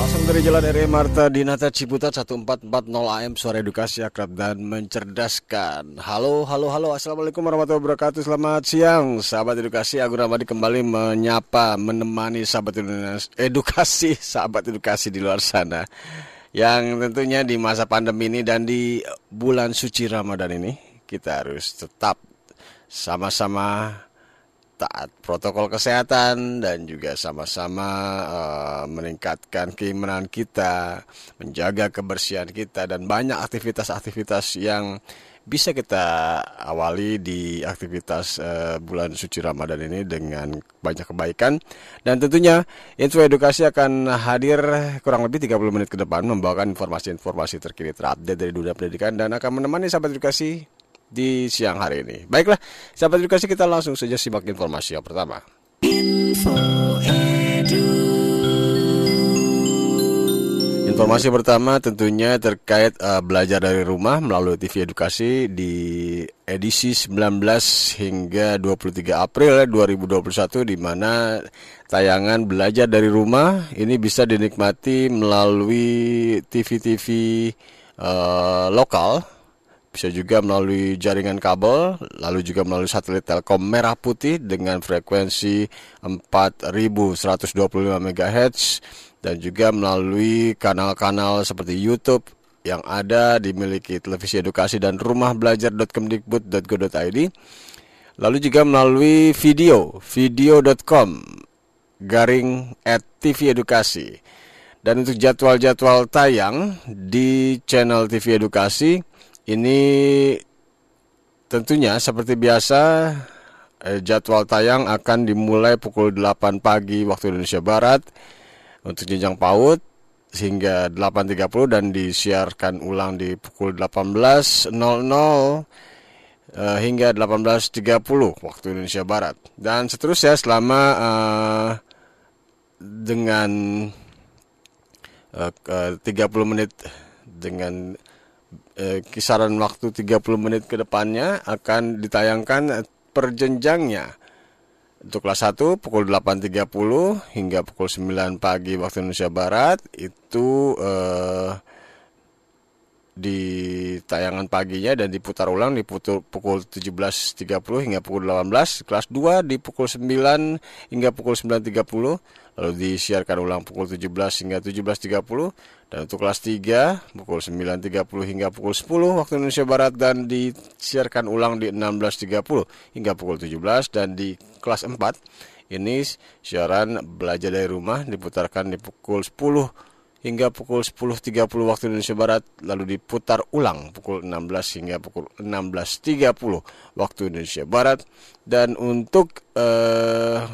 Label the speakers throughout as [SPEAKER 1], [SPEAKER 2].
[SPEAKER 1] Langsung dari Jalan RE Marta Dinata Ciputat 1440 AM Suara Edukasi Akrab dan Mencerdaskan. Halo, halo, halo. Assalamualaikum warahmatullahi wabarakatuh. Selamat siang. Sahabat Edukasi Agung Ramadi kembali menyapa Menemani sahabat edukasi Sahabat edukasi di luar sana. Yang tentunya di masa pandemi ini dan di bulan suci Ramadan ini kita harus tetap sama-sama taat protokol kesehatan dan juga sama-sama uh, meningkatkan keimanan kita, menjaga kebersihan kita dan banyak aktivitas-aktivitas yang bisa kita awali di aktivitas uh, bulan suci Ramadan ini dengan banyak kebaikan. Dan tentunya info edukasi akan hadir kurang lebih 30 menit ke depan membawakan informasi-informasi terkini terupdate dari dunia pendidikan dan akan menemani sahabat edukasi di siang hari ini. Baiklah, sahabat edukasi kita langsung saja simak informasi yang pertama. Info Informasi pertama tentunya terkait uh, belajar dari rumah melalui TV Edukasi di edisi 19 hingga 23 April 2021 di mana tayangan belajar dari rumah ini bisa dinikmati melalui TV-TV uh, lokal bisa juga melalui jaringan kabel, lalu juga melalui satelit Telkom Merah Putih dengan frekuensi 4125 MHz dan juga melalui kanal-kanal seperti YouTube yang ada dimiliki televisi edukasi dan rumah belajar.kemdikbud.go.id lalu juga melalui video video.com garing at TV Edukasi. Dan untuk jadwal-jadwal tayang di channel TV Edukasi ini tentunya seperti biasa eh, jadwal tayang akan dimulai pukul 8 pagi waktu Indonesia Barat untuk jenjang PAUD hingga 8.30 dan disiarkan ulang di pukul 18.00 uh, hingga 18.30 waktu Indonesia Barat. Dan seterusnya selama uh, dengan uh, uh, 30 menit dengan uh, kisaran waktu 30 menit ke depannya akan ditayangkan perjenjangnya untuk kelas 1 pukul 8.30 hingga pukul 9 pagi waktu Indonesia Barat itu eh, di tayangan paginya dan diputar ulang di pukul 17.30 hingga pukul 18 kelas 2 di pukul 9 hingga pukul 9.30 lalu disiarkan ulang pukul 17 hingga 17.30 dan untuk kelas 3 pukul 9.30 hingga pukul 10 waktu Indonesia Barat dan disiarkan ulang di 16.30 hingga pukul 17 dan di kelas 4 ini siaran belajar dari rumah diputarkan di pukul 10 hingga pukul 10.30 waktu Indonesia Barat lalu diputar ulang pukul 16 hingga pukul 16.30 waktu Indonesia Barat dan untuk eh,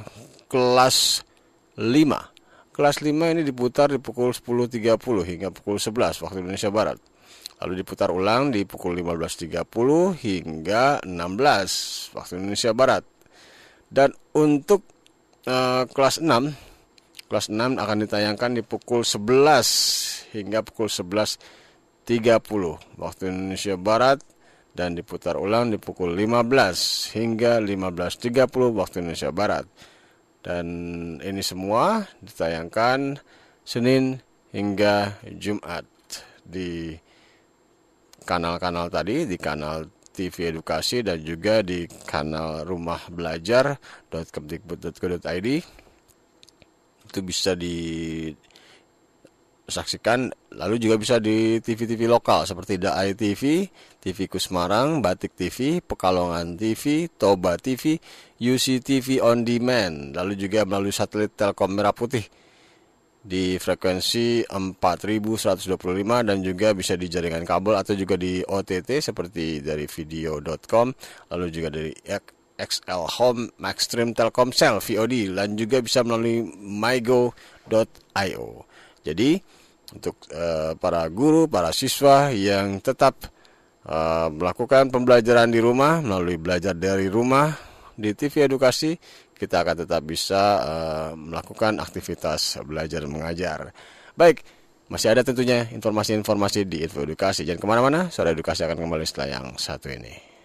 [SPEAKER 1] kelas 5 Kelas 5 ini diputar di pukul 10.30 hingga pukul 11 waktu Indonesia Barat. Lalu diputar ulang di pukul 15.30 hingga 16 waktu Indonesia Barat. Dan untuk uh, kelas 6, kelas 6 akan ditayangkan di pukul 11 hingga pukul 11.30 waktu Indonesia Barat dan diputar ulang di pukul 15 hingga 15.30 waktu Indonesia Barat. Dan ini semua ditayangkan Senin hingga Jumat di kanal-kanal tadi, di kanal TV Edukasi dan juga di kanal rumah belajar.kemdikbud.go.id itu bisa di saksikan lalu juga bisa di TV-TV lokal seperti Daai TV, TV Kusmarang, Batik TV, Pekalongan TV, Toba TV, UC TV on demand, lalu juga melalui satelit Telkom Merah Putih di frekuensi 4125 dan juga bisa di jaringan kabel atau juga di OTT seperti dari video.com lalu juga dari XL Home Maxstream Telkomsel VOD dan juga bisa melalui mygo.io. Jadi untuk uh, para guru, para siswa yang tetap uh, melakukan pembelajaran di rumah melalui belajar dari rumah di TV Edukasi, kita akan tetap bisa uh, melakukan aktivitas belajar mengajar. Baik, masih ada tentunya informasi-informasi di Info Edukasi. Jangan ke mana-mana, Suara Edukasi akan kembali setelah yang satu ini.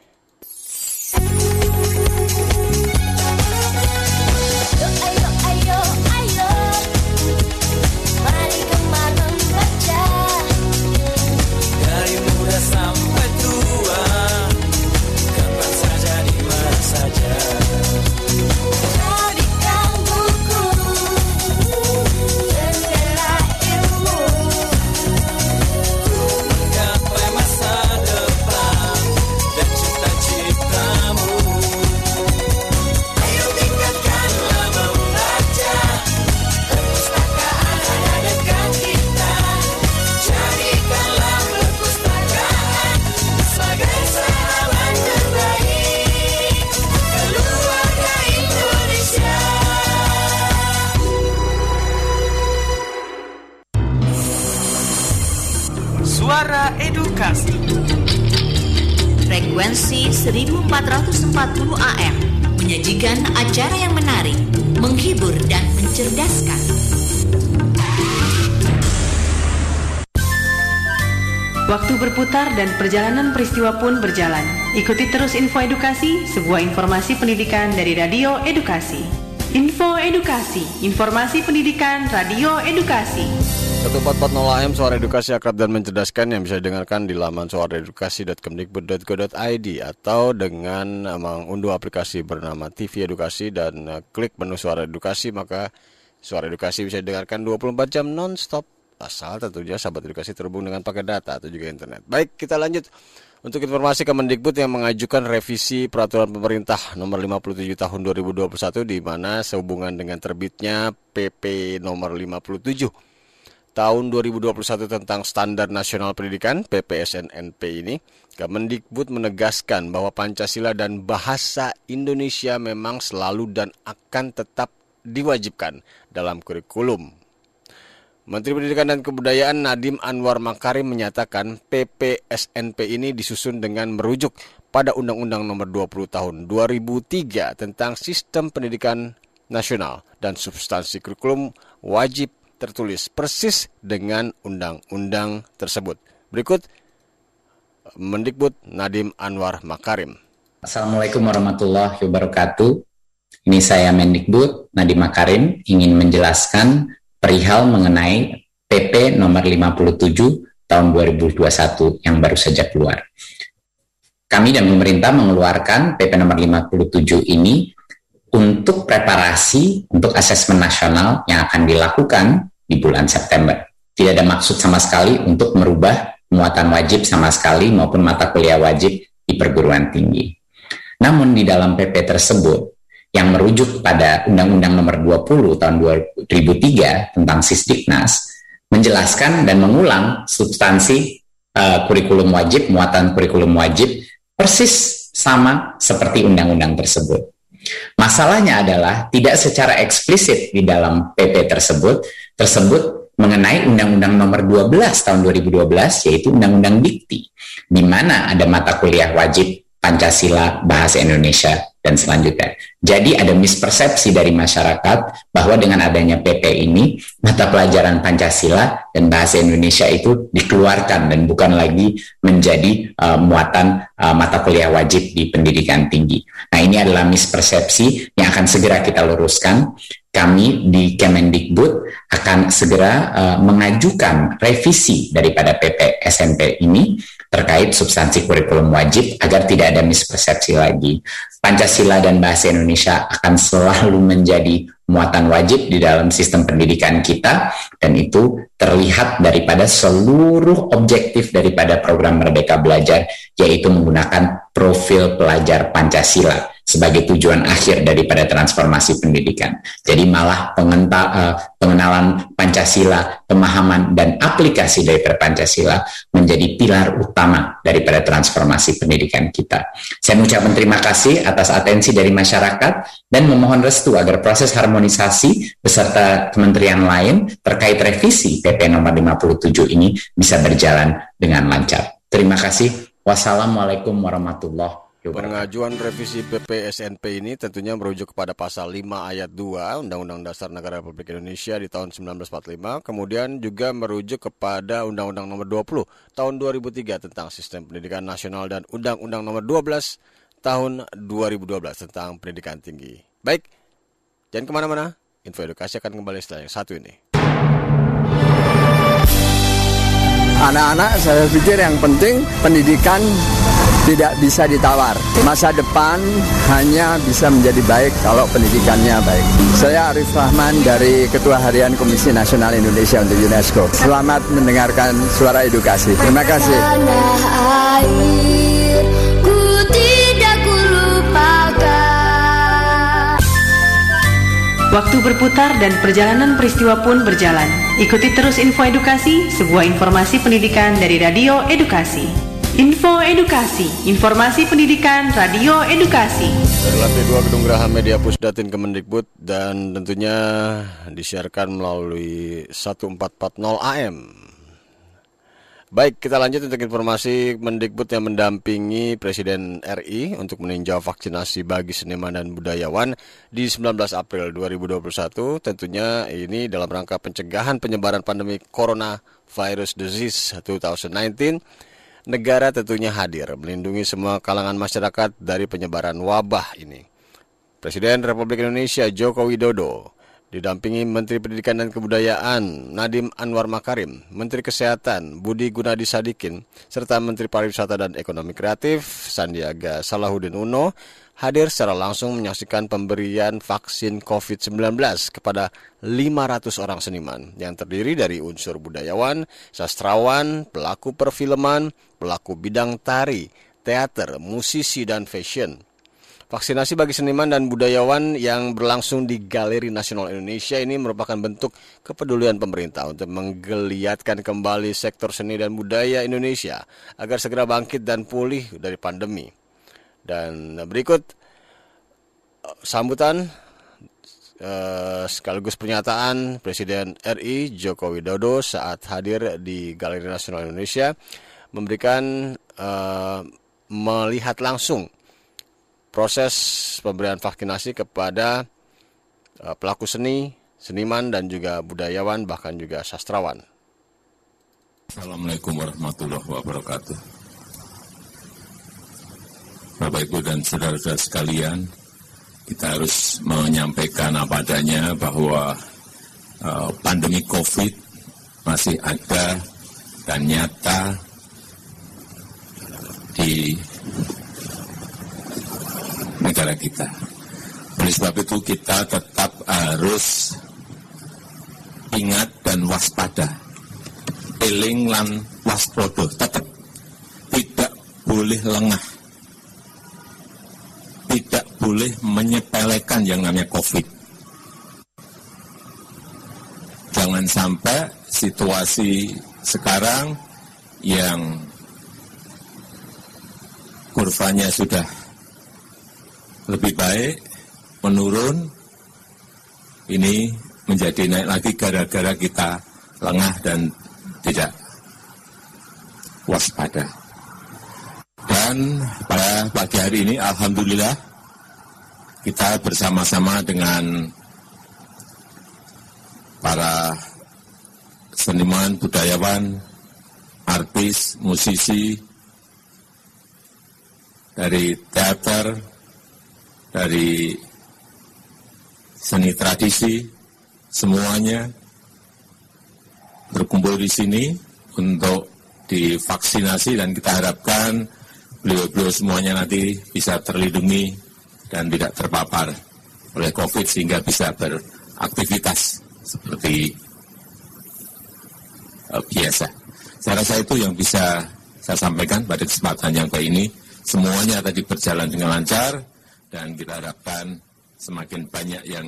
[SPEAKER 2] Menyajikan acara yang menarik, menghibur dan mencerdaskan.
[SPEAKER 3] Waktu berputar dan perjalanan peristiwa pun berjalan. Ikuti terus info edukasi, sebuah informasi pendidikan dari Radio Edukasi. Info Edukasi, informasi pendidikan Radio Edukasi.
[SPEAKER 1] 1440 AM Suara Edukasi Akrab dan Mencerdaskan yang bisa didengarkan di laman suaraedukasi.kemdikbud.go.id atau dengan mengunduh aplikasi bernama TV Edukasi dan uh, klik menu Suara Edukasi maka Suara Edukasi bisa didengarkan 24 jam non-stop asal tentunya sahabat edukasi terhubung dengan pakai data atau juga internet. Baik, kita lanjut untuk informasi Kemendikbud yang mengajukan revisi peraturan pemerintah nomor 57 tahun 2021 di mana sehubungan dengan terbitnya PP nomor 57 tahun 2021 tentang Standar Nasional Pendidikan PPSNNP ini, Kemendikbud menegaskan bahwa Pancasila dan bahasa Indonesia memang selalu dan akan tetap diwajibkan dalam kurikulum. Menteri Pendidikan dan Kebudayaan Nadim Anwar Makarim menyatakan PPSNP ini disusun dengan merujuk pada Undang-Undang Nomor 20 Tahun 2003 tentang Sistem Pendidikan Nasional dan substansi kurikulum wajib tertulis persis dengan undang-undang tersebut. Berikut Mendikbud Nadim Anwar Makarim.
[SPEAKER 4] Assalamualaikum warahmatullahi wabarakatuh. Ini saya Mendikbud Nadim Makarim ingin menjelaskan perihal mengenai PP nomor 57 tahun 2021 yang baru saja keluar. Kami dan pemerintah mengeluarkan PP nomor 57 ini untuk preparasi untuk asesmen nasional yang akan dilakukan di bulan September. Tidak ada maksud sama sekali untuk merubah muatan wajib sama sekali maupun mata kuliah wajib di perguruan tinggi. Namun di dalam PP tersebut yang merujuk pada Undang-Undang Nomor 20 Tahun 2003 tentang Sisdiknas menjelaskan dan mengulang substansi uh, kurikulum wajib, muatan kurikulum wajib persis sama seperti undang-undang tersebut. Masalahnya adalah tidak secara eksplisit di dalam PP tersebut tersebut mengenai Undang-Undang Nomor 12 tahun 2012 yaitu Undang-Undang Dikti di mana ada mata kuliah wajib Pancasila, Bahasa Indonesia, dan selanjutnya. Jadi ada mispersepsi dari masyarakat bahwa dengan adanya PP ini, mata pelajaran Pancasila dan Bahasa Indonesia itu dikeluarkan dan bukan lagi menjadi uh, muatan uh, mata kuliah wajib di pendidikan tinggi. Nah ini adalah mispersepsi yang akan segera kita luruskan. Kami di Kemendikbud akan segera uh, mengajukan revisi daripada PP SMP ini terkait substansi kurikulum wajib agar tidak ada mispersepsi lagi. Pancasila dan bahasa Indonesia akan selalu menjadi muatan wajib di dalam sistem pendidikan kita dan itu terlihat daripada seluruh objektif daripada program Merdeka Belajar yaitu menggunakan profil pelajar Pancasila sebagai tujuan akhir daripada transformasi pendidikan. Jadi malah pengenta, uh, pengenalan Pancasila, pemahaman dan aplikasi dari Pancasila menjadi pilar utama daripada transformasi pendidikan kita. Saya mengucapkan terima kasih atas atensi dari masyarakat dan memohon restu agar proses harmonisasi beserta kementerian lain terkait revisi PP nomor 57 ini bisa berjalan dengan lancar. Terima kasih. Wassalamualaikum warahmatullahi
[SPEAKER 1] Pengajuan revisi PP SNP ini tentunya merujuk kepada pasal 5 ayat 2 Undang-Undang Dasar Negara Republik Indonesia di tahun 1945, kemudian juga merujuk kepada Undang-Undang Nomor 20 tahun 2003 tentang Sistem Pendidikan Nasional dan Undang-Undang Nomor 12 tahun 2012 tentang Pendidikan Tinggi. Baik, jangan ke mana-mana, info edukasi akan kembali setelah yang satu ini.
[SPEAKER 5] Anak-anak saya pikir yang penting pendidikan tidak bisa ditawar. Masa depan hanya bisa menjadi baik kalau pendidikannya baik. Saya Arif Rahman dari Ketua Harian Komisi Nasional Indonesia untuk UNESCO. Selamat mendengarkan suara edukasi. Terima kasih.
[SPEAKER 3] Waktu berputar dan perjalanan peristiwa pun berjalan. Ikuti terus info edukasi, sebuah informasi pendidikan dari Radio Edukasi. Info Edukasi, informasi pendidikan Radio Edukasi.
[SPEAKER 1] Dari lantai 2 Gedung Geraha Media Pusdatin Kemendikbud dan tentunya disiarkan melalui 1440 AM Baik, kita lanjut untuk informasi Mendikbud yang mendampingi Presiden RI untuk meninjau vaksinasi bagi seniman dan budayawan di 19 April 2021. Tentunya ini dalam rangka pencegahan penyebaran pandemi Coronavirus Disease 2019. Negara tentunya hadir melindungi semua kalangan masyarakat dari penyebaran wabah ini. Presiden Republik Indonesia Joko Widodo didampingi Menteri Pendidikan dan Kebudayaan Nadim Anwar Makarim, Menteri Kesehatan Budi Gunadi Sadikin, serta Menteri Pariwisata dan Ekonomi Kreatif Sandiaga Salahuddin Uno hadir secara langsung menyaksikan pemberian vaksin COVID-19 kepada 500 orang seniman yang terdiri dari unsur budayawan, sastrawan, pelaku perfilman, pelaku bidang tari, teater, musisi, dan fashion. Vaksinasi bagi seniman dan budayawan yang berlangsung di Galeri Nasional Indonesia ini merupakan bentuk kepedulian pemerintah untuk menggeliatkan kembali sektor seni dan budaya Indonesia agar segera bangkit dan pulih dari pandemi. Dan berikut sambutan eh, sekaligus pernyataan Presiden RI Joko Widodo saat hadir di Galeri Nasional Indonesia memberikan eh, melihat langsung proses pemberian vaksinasi kepada uh, pelaku seni, seniman dan juga budayawan bahkan juga sastrawan.
[SPEAKER 6] Assalamualaikum warahmatullahi wabarakatuh. Bapak Ibu dan saudara-saudara sekalian, kita harus menyampaikan apa adanya bahwa uh, pandemi COVID masih ada dan nyata di negara kita. Oleh sebab itu kita tetap harus ingat dan waspada. Eling lan waspodo tetap tidak boleh lengah. Tidak boleh menyepelekan yang namanya COVID. Jangan sampai situasi sekarang yang kurvanya sudah lebih baik, menurun, ini menjadi naik lagi gara-gara kita lengah dan tidak waspada. Dan pada pagi hari ini, Alhamdulillah, kita bersama-sama dengan para seniman, budayawan, artis, musisi, dari teater, dari seni tradisi, semuanya berkumpul di sini untuk divaksinasi dan kita harapkan beliau-beliau semuanya nanti bisa terlindungi dan tidak terpapar oleh COVID sehingga bisa beraktivitas seperti uh, biasa. Saya rasa itu yang bisa saya sampaikan pada kesempatan yang baik ini. Semuanya tadi berjalan dengan lancar, dan kita harapkan semakin banyak yang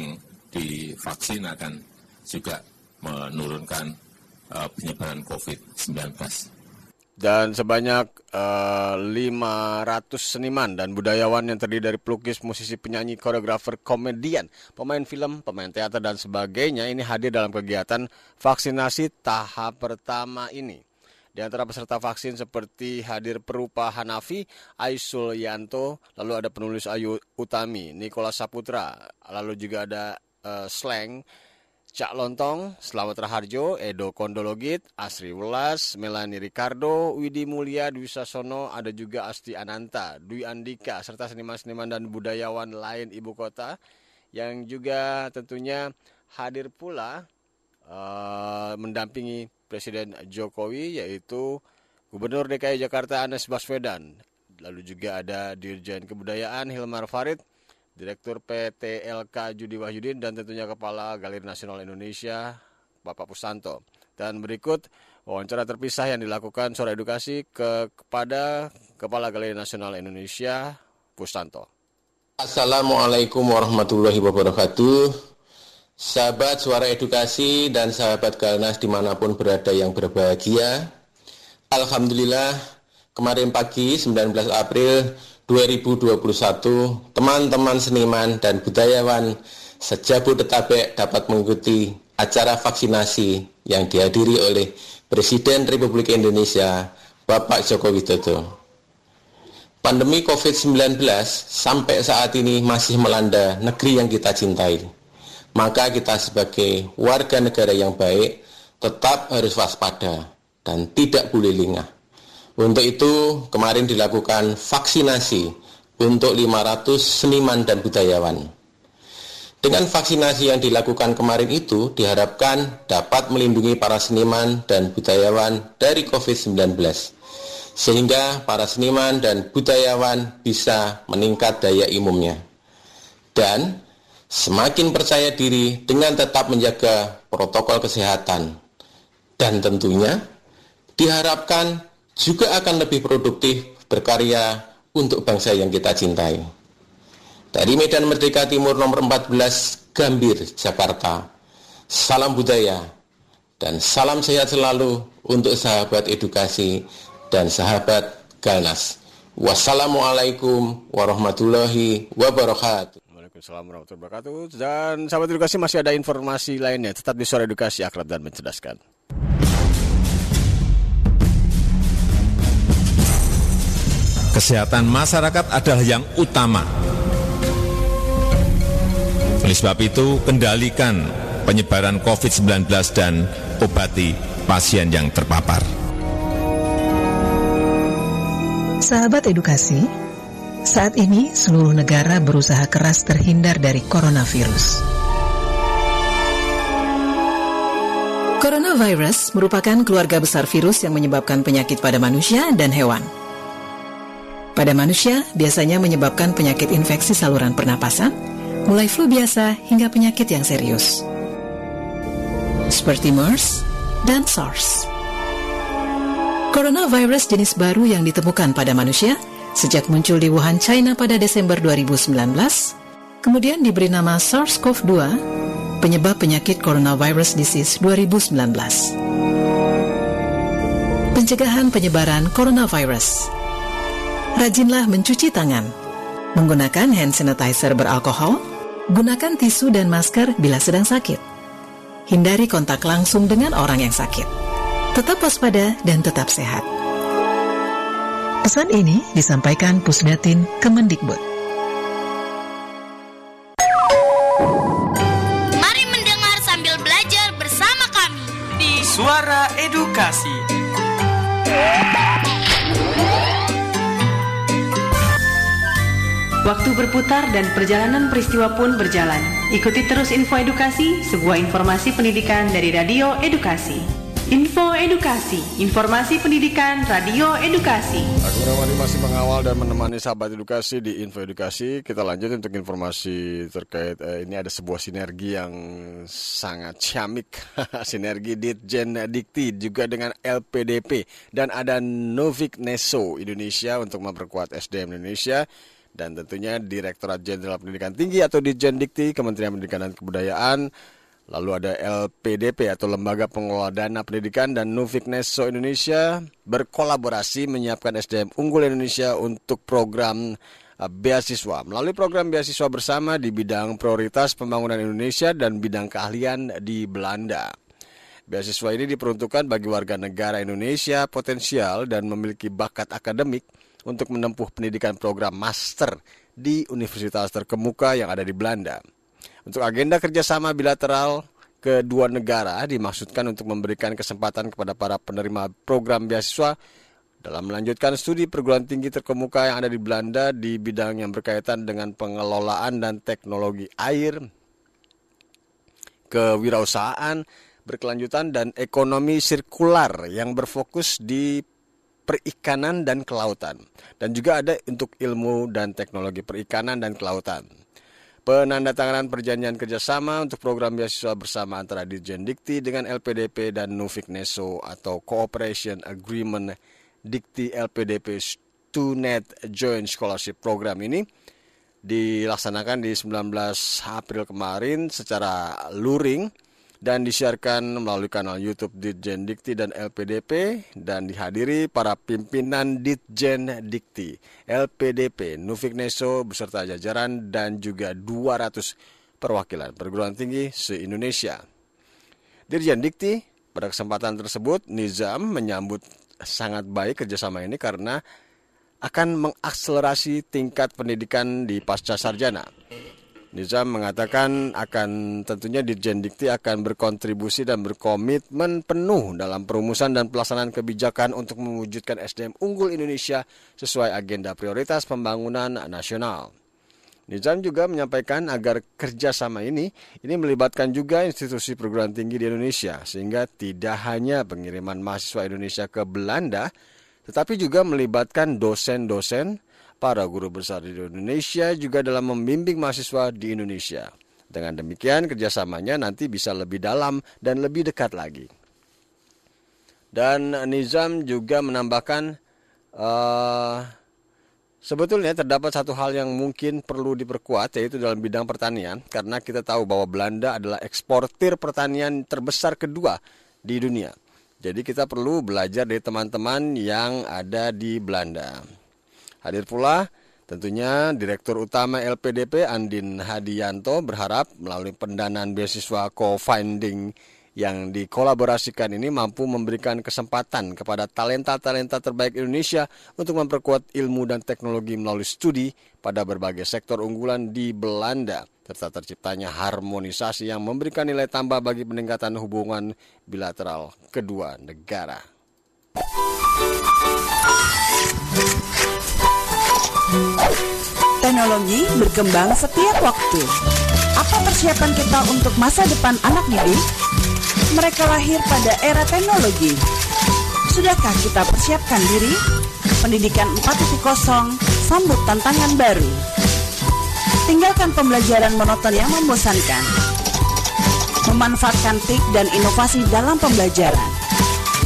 [SPEAKER 6] divaksin akan juga menurunkan uh, penyebaran COVID-19.
[SPEAKER 1] Dan sebanyak uh, 500 seniman dan budayawan yang terdiri dari pelukis, musisi, penyanyi, koreografer, komedian, pemain film, pemain teater, dan sebagainya ini hadir dalam kegiatan vaksinasi tahap pertama ini. Di antara peserta vaksin seperti hadir Perupa Hanafi, Aisul Yanto, lalu ada penulis Ayu Utami, Nikola Saputra, lalu juga ada uh, Slang, Cak Lontong, Selamat Raharjo, Edo Kondologit, Asri Welas, Melani Ricardo, Widi Mulia, Dwi Sasono, ada juga Asti Ananta, Dwi Andika, serta seniman-seniman dan budayawan lain ibu kota. Yang juga tentunya hadir pula uh, mendampingi Presiden Jokowi yaitu Gubernur DKI Jakarta Anies Baswedan. Lalu juga ada Dirjen Kebudayaan Hilmar Farid, Direktur PT LK Judi Wahyudin dan tentunya Kepala Galeri Nasional Indonesia Bapak Pusanto. Dan berikut wawancara terpisah yang dilakukan sore edukasi ke, kepada Kepala Galeri Nasional Indonesia Pusanto.
[SPEAKER 7] Assalamualaikum warahmatullahi wabarakatuh. Sahabat suara edukasi dan sahabat Galnas di mana pun berada yang berbahagia Alhamdulillah kemarin pagi 19 April 2021 teman-teman seniman dan budayawan sejabodetabek dapat mengikuti acara vaksinasi yang dihadiri oleh Presiden Republik Indonesia Bapak Joko Widodo. Pandemi COVID-19 sampai saat ini masih melanda negeri yang kita cintai maka kita sebagai warga negara yang baik tetap harus waspada dan tidak boleh lengah. Untuk itu, kemarin dilakukan vaksinasi untuk 500 seniman dan budayawan. Dengan vaksinasi yang dilakukan kemarin itu diharapkan dapat melindungi para seniman dan budayawan dari COVID-19 sehingga para seniman dan budayawan bisa meningkat daya imunnya. Dan semakin percaya diri dengan tetap menjaga protokol kesehatan. Dan tentunya diharapkan juga akan lebih produktif berkarya untuk bangsa yang kita cintai. Dari Medan Merdeka Timur nomor 14 Gambir, Jakarta. Salam budaya dan salam sehat selalu untuk sahabat edukasi dan sahabat Galnas. Wassalamualaikum warahmatullahi wabarakatuh.
[SPEAKER 1] Waalaikumsalam warahmatullahi wabarakatuh. Dan sahabat edukasi masih ada informasi lainnya. Tetap di suara edukasi akrab dan mencerdaskan.
[SPEAKER 8] Kesehatan masyarakat adalah yang utama. Oleh sebab itu, kendalikan penyebaran COVID-19 dan obati pasien yang terpapar.
[SPEAKER 9] Sahabat edukasi, saat ini, seluruh negara berusaha keras terhindar dari coronavirus. Coronavirus merupakan keluarga besar virus yang menyebabkan penyakit pada manusia dan hewan. Pada manusia, biasanya menyebabkan penyakit infeksi saluran pernapasan, mulai flu biasa hingga penyakit yang serius. Seperti MERS dan SARS. Coronavirus jenis baru yang ditemukan pada manusia – Sejak muncul di Wuhan, China pada Desember 2019, kemudian diberi nama SARS-CoV-2, penyebab penyakit coronavirus disease 2019. Pencegahan penyebaran coronavirus. Rajinlah mencuci tangan. Menggunakan hand sanitizer beralkohol, gunakan tisu dan masker bila sedang sakit. Hindari kontak langsung dengan orang yang sakit. Tetap waspada dan tetap sehat. Pesan ini disampaikan Pusdatin Kemendikbud.
[SPEAKER 10] Mari mendengar sambil belajar bersama kami
[SPEAKER 11] di Suara Edukasi.
[SPEAKER 3] Waktu berputar dan perjalanan peristiwa pun berjalan. Ikuti terus info edukasi, sebuah informasi pendidikan dari Radio Edukasi. Info Edukasi, informasi pendidikan Radio Edukasi.
[SPEAKER 1] Aku Ramani masih mengawal dan menemani sahabat edukasi di Info Edukasi. Kita lanjut untuk informasi terkait eh, ini ada sebuah sinergi yang sangat ciamik. sinergi Ditjen Dikti juga dengan LPDP dan ada Novik Neso Indonesia untuk memperkuat SDM Indonesia dan tentunya Direktorat Jenderal Pendidikan Tinggi atau Ditjen Dikti Kementerian Pendidikan dan Kebudayaan lalu ada LPDP atau Lembaga Pengelola Dana Pendidikan dan Nufik Neso Indonesia berkolaborasi menyiapkan SDM unggul Indonesia untuk program uh, beasiswa melalui program beasiswa bersama di bidang prioritas pembangunan Indonesia dan bidang keahlian di Belanda. Beasiswa ini diperuntukkan bagi warga negara Indonesia potensial dan memiliki bakat akademik untuk menempuh pendidikan program master di universitas terkemuka yang ada di Belanda. Untuk agenda kerjasama bilateral kedua negara dimaksudkan untuk memberikan kesempatan kepada para penerima program beasiswa dalam melanjutkan studi perguruan tinggi terkemuka yang ada di Belanda di bidang yang berkaitan dengan pengelolaan dan teknologi air, kewirausahaan, berkelanjutan dan ekonomi sirkular yang berfokus di perikanan dan kelautan dan juga ada untuk ilmu dan teknologi perikanan dan kelautan. Penandatanganan perjanjian kerjasama untuk program beasiswa bersama antara Dirjen Dikti dengan LPDP dan Nufik Neso atau Cooperation Agreement Dikti LPDP Stunet Joint Scholarship Program ini dilaksanakan di 19 April kemarin secara luring dan disiarkan melalui kanal YouTube Ditjen Dikti dan LPDP dan dihadiri para pimpinan Ditjen Dikti, LPDP, Nufik Neso beserta jajaran dan juga 200 perwakilan perguruan tinggi se-Indonesia. Dirjen Dikti pada kesempatan tersebut Nizam menyambut sangat baik kerjasama ini karena akan mengakselerasi tingkat pendidikan di pasca sarjana. Nizam mengatakan akan tentunya Dirjen Dikti akan berkontribusi dan berkomitmen penuh dalam perumusan dan pelaksanaan kebijakan untuk mewujudkan SDM unggul Indonesia sesuai agenda prioritas pembangunan nasional. Nizam juga menyampaikan agar kerjasama ini ini melibatkan juga institusi perguruan tinggi di Indonesia sehingga tidak hanya pengiriman mahasiswa Indonesia ke Belanda, tetapi juga melibatkan dosen-dosen para guru besar di Indonesia juga dalam membimbing mahasiswa di Indonesia. Dengan demikian kerjasamanya nanti bisa lebih dalam dan lebih dekat lagi. Dan Nizam juga menambahkan uh, sebetulnya terdapat satu hal yang mungkin perlu diperkuat yaitu dalam bidang pertanian karena kita tahu bahwa Belanda adalah eksportir pertanian terbesar kedua di dunia. Jadi kita perlu belajar dari teman-teman yang ada di Belanda. Hadir pula tentunya Direktur Utama LPDP Andin Hadianto berharap melalui pendanaan beasiswa co-finding yang dikolaborasikan ini mampu memberikan kesempatan kepada talenta-talenta terbaik Indonesia untuk memperkuat ilmu dan teknologi melalui studi pada berbagai sektor unggulan di Belanda serta terciptanya harmonisasi yang memberikan nilai tambah bagi peningkatan hubungan bilateral kedua negara.
[SPEAKER 12] Teknologi berkembang setiap waktu. Apa persiapan kita untuk masa depan anak didik? Mereka lahir pada era teknologi. Sudahkah kita persiapkan diri? Pendidikan 4.0 sambut tantangan baru. Tinggalkan pembelajaran monoton yang membosankan. Memanfaatkan TIK dan inovasi dalam pembelajaran.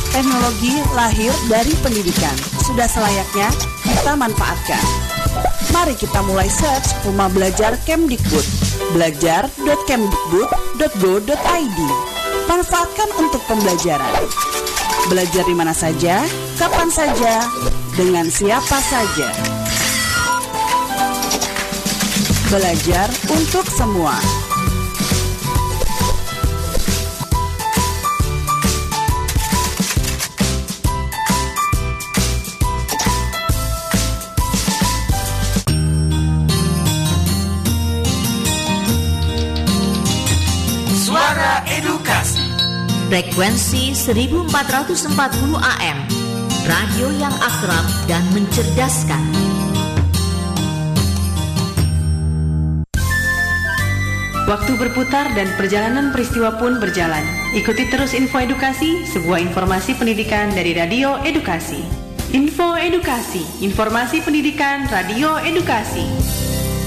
[SPEAKER 12] Teknologi lahir dari pendidikan. Sudah selayaknya kita manfaatkan. Mari kita mulai search Rumah Belajar Kemdikbud. Belajar.kemdikbud.go.id. Manfaatkan untuk pembelajaran. Belajar di mana saja, kapan saja, dengan siapa saja. Belajar untuk semua.
[SPEAKER 2] Frekuensi 1440 AM Radio yang akrab dan mencerdaskan.
[SPEAKER 3] Waktu berputar dan perjalanan peristiwa pun berjalan. Ikuti terus info edukasi, sebuah informasi pendidikan dari Radio Edukasi. Info Edukasi, informasi pendidikan Radio Edukasi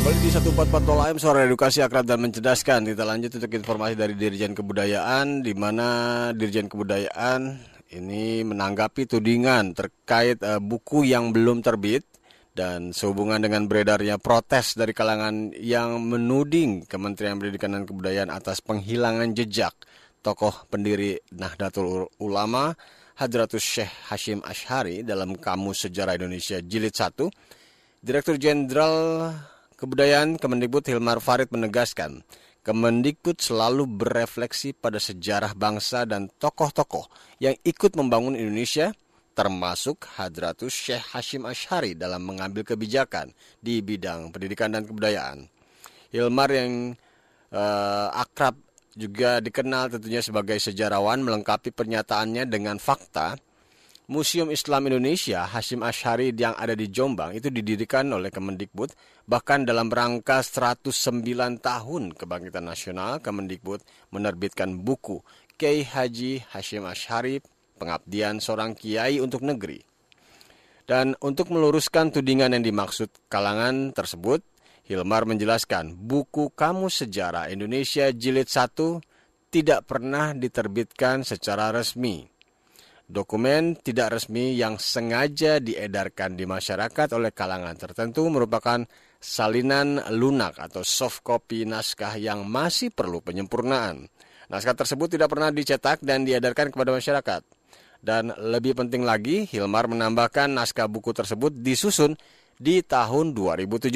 [SPEAKER 1] Kembali di 144 AM Suara Edukasi Akrab dan Mencerdaskan. Kita lanjut untuk informasi dari Dirjen Kebudayaan di mana Dirjen Kebudayaan ini menanggapi tudingan terkait uh, buku yang belum terbit Dan sehubungan dengan beredarnya protes dari kalangan yang menuding Kementerian Pendidikan dan Kebudayaan atas penghilangan jejak tokoh pendiri Nahdlatul Ulama Hadratus Syekh Hashim Ashari dalam Kamus Sejarah Indonesia Jilid 1, Direktur Jenderal Kebudayaan Kemendikbud Hilmar Farid menegaskan, Kemendikbud selalu berefleksi pada sejarah bangsa dan tokoh-tokoh yang ikut membangun Indonesia termasuk Hadratus Syekh Hashim Ashari dalam mengambil kebijakan di bidang pendidikan dan kebudayaan. Hilmar yang uh, akrab juga dikenal tentunya sebagai sejarawan melengkapi pernyataannya dengan fakta. Museum Islam Indonesia Hashim Ashari yang ada di Jombang itu didirikan oleh Kemendikbud bahkan dalam rangka 109 tahun kebangkitan nasional Kemendikbud menerbitkan buku Kiai Haji Hashim Ashari pengabdian seorang kiai untuk negeri. Dan untuk meluruskan tudingan yang dimaksud kalangan tersebut, Hilmar menjelaskan buku Kamus Sejarah Indonesia Jilid 1 tidak pernah diterbitkan secara resmi. Dokumen tidak resmi yang sengaja diedarkan di masyarakat oleh kalangan tertentu merupakan salinan lunak atau soft copy naskah yang masih perlu penyempurnaan. Naskah tersebut tidak pernah dicetak dan diedarkan kepada masyarakat. Dan lebih penting lagi, Hilmar menambahkan naskah buku tersebut disusun di tahun 2017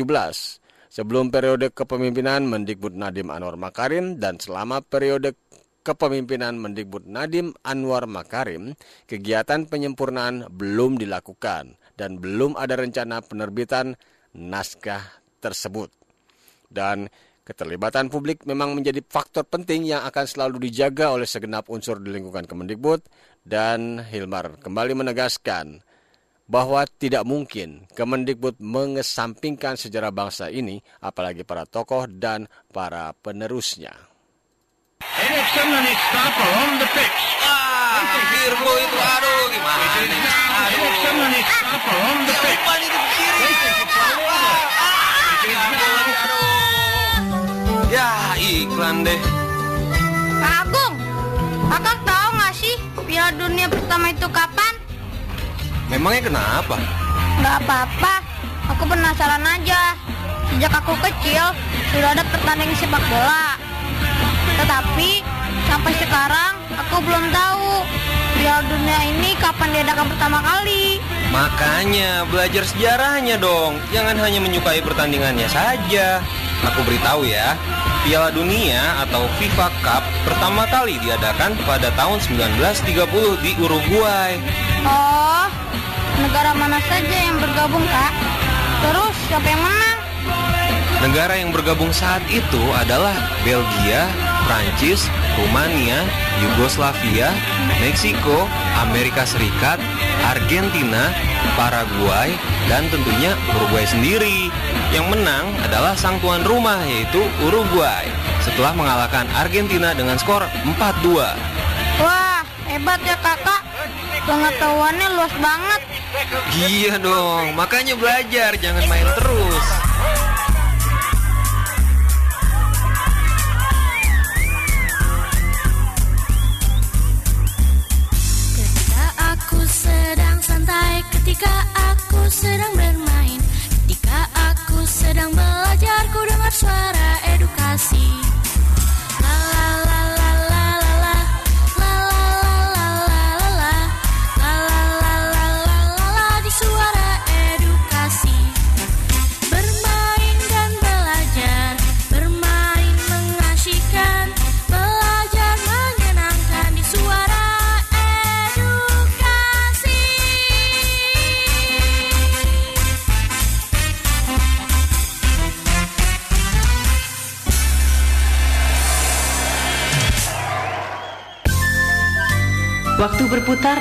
[SPEAKER 1] sebelum periode kepemimpinan Mendikbud Nadim Anwar Makarim dan selama periode kepemimpinan Mendikbud Nadim Anwar Makarim, kegiatan penyempurnaan belum dilakukan dan belum ada rencana penerbitan naskah tersebut. Dan Keterlibatan publik memang menjadi faktor penting yang akan selalu dijaga oleh segenap unsur di lingkungan Kemendikbud dan Hilmar kembali menegaskan bahwa tidak mungkin Kemendikbud mengesampingkan sejarah bangsa ini apalagi para tokoh dan para penerusnya.
[SPEAKER 13] Firmo itu aduh gimana? Ya iklan deh.
[SPEAKER 10] Kak Agung, kakak tahu nggak sih Piala Dunia pertama itu kapan?
[SPEAKER 13] Memangnya kenapa?
[SPEAKER 10] Gak apa-apa, aku penasaran aja. Sejak aku kecil, sudah ada pertandingan sepak bola. Tetapi, sampai sekarang aku belum tahu Piala Dunia ini kapan diadakan pertama kali.
[SPEAKER 13] Makanya belajar sejarahnya dong. Jangan hanya menyukai pertandingannya saja. Aku beritahu ya, Piala Dunia atau FIFA Cup pertama kali diadakan pada tahun 1930 di Uruguay.
[SPEAKER 10] Oh, negara mana saja yang bergabung, Kak? Terus siapa yang menang?
[SPEAKER 13] Negara yang bergabung saat itu adalah Belgia, Prancis, Rumania, Yugoslavia, Meksiko, Amerika Serikat, Argentina, Paraguay, dan tentunya Uruguay sendiri. Yang menang adalah sang tuan rumah yaitu Uruguay setelah mengalahkan Argentina dengan skor 4-2.
[SPEAKER 10] Wah, hebat ya kakak. Pengetahuannya luas banget.
[SPEAKER 13] Iya dong, makanya belajar, jangan main terus.
[SPEAKER 14] Santai, ketika aku sedang bermain, ketika aku sedang belajar, ku dengar suara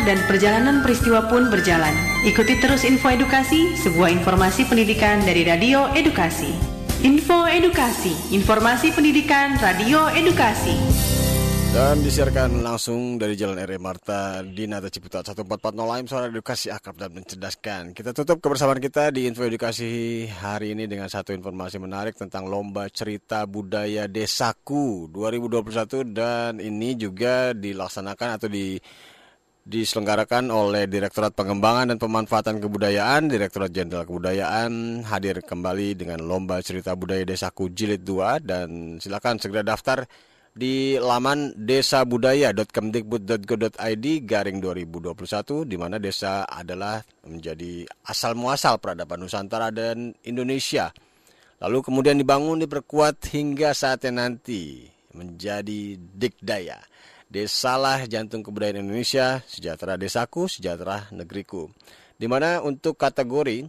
[SPEAKER 14] dan
[SPEAKER 3] perjalanan peristiwa pun berjalan. Ikuti terus info edukasi, sebuah informasi pendidikan dari Radio Edukasi. Info Edukasi, informasi pendidikan Radio Edukasi.
[SPEAKER 1] Dan disiarkan langsung dari Jalan R.E. Marta di Nata Ciputat 1440 AM Suara Edukasi Akrab dan Mencerdaskan. Kita tutup kebersamaan kita di Info Edukasi hari ini dengan satu informasi menarik tentang Lomba Cerita Budaya Desaku 2021 dan ini juga dilaksanakan atau di diselenggarakan oleh Direktorat Pengembangan dan Pemanfaatan Kebudayaan, Direktorat Jenderal Kebudayaan hadir kembali dengan Lomba Cerita Budaya Desaku Jilid 2 dan silakan segera daftar di laman desabudaya.kemdikbud.go.id garing 2021 di mana desa adalah menjadi asal muasal peradaban Nusantara dan Indonesia. Lalu kemudian dibangun, diperkuat hingga saatnya nanti menjadi dikdaya. Desalah jantung kebudayaan Indonesia, sejahtera desaku, sejahtera negeriku. Di mana untuk kategori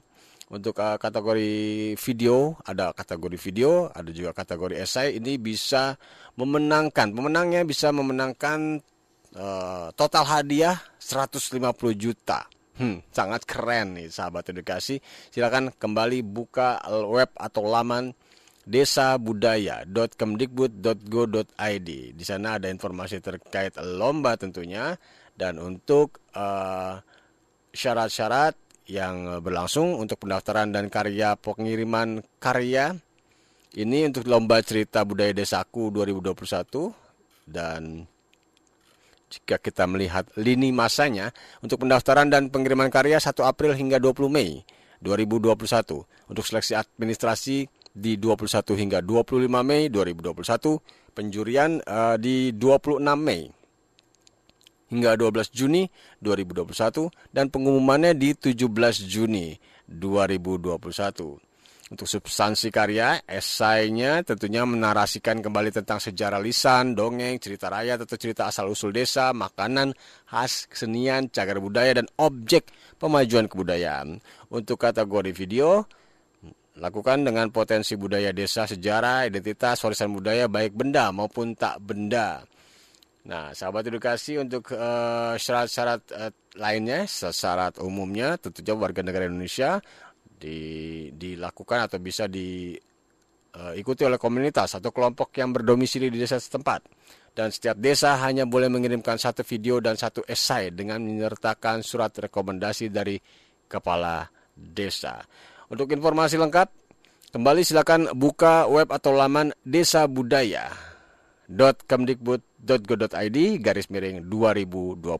[SPEAKER 1] untuk uh, kategori video ada kategori video, ada juga kategori esai ini bisa memenangkan. Pemenangnya bisa memenangkan uh, total hadiah 150 juta. Hmm, sangat keren nih sahabat edukasi. Silakan kembali buka web atau laman desabudaya.kemdikbud.go.id. Di sana ada informasi terkait lomba tentunya. Dan untuk eh, syarat-syarat yang berlangsung untuk pendaftaran dan karya pengiriman karya. Ini untuk lomba cerita budaya desaku 2021 dan jika kita melihat lini masanya untuk pendaftaran dan pengiriman karya 1 April hingga 20 Mei 2021 untuk seleksi administrasi di 21 hingga 25 Mei 2021, penjurian uh, di 26 Mei hingga 12 Juni 2021 dan pengumumannya di 17 Juni 2021. Untuk substansi karya, esainya tentunya menarasikan kembali tentang sejarah lisan, dongeng, cerita rakyat atau cerita asal-usul desa, makanan, khas, kesenian, cagar budaya, dan objek pemajuan kebudayaan. Untuk kategori video, Lakukan dengan potensi budaya desa, sejarah, identitas, warisan budaya baik benda maupun tak benda. Nah, sahabat edukasi untuk uh, syarat-syarat uh, lainnya, syarat umumnya tentunya warga negara Indonesia di, dilakukan atau bisa diikuti uh, oleh komunitas atau kelompok yang berdomisili di desa setempat. Dan setiap desa hanya boleh mengirimkan satu video dan satu esai dengan menyertakan surat rekomendasi dari kepala desa. Untuk informasi lengkap, kembali silakan buka web atau laman desa budaya .kemdikbud.go.id garis miring 2021.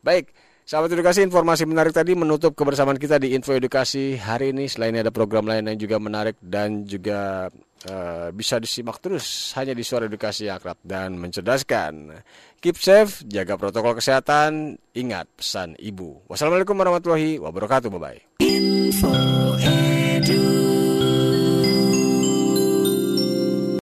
[SPEAKER 1] Baik, sahabat edukasi informasi menarik tadi menutup kebersamaan kita di Info Edukasi hari ini. Selain ada program lain yang juga menarik dan juga uh, bisa disimak terus hanya di Suara Edukasi yang akrab dan mencerdaskan. Keep safe, jaga protokol kesehatan, ingat pesan ibu. Wassalamualaikum warahmatullahi wabarakatuh. Bye bye. Info Edu.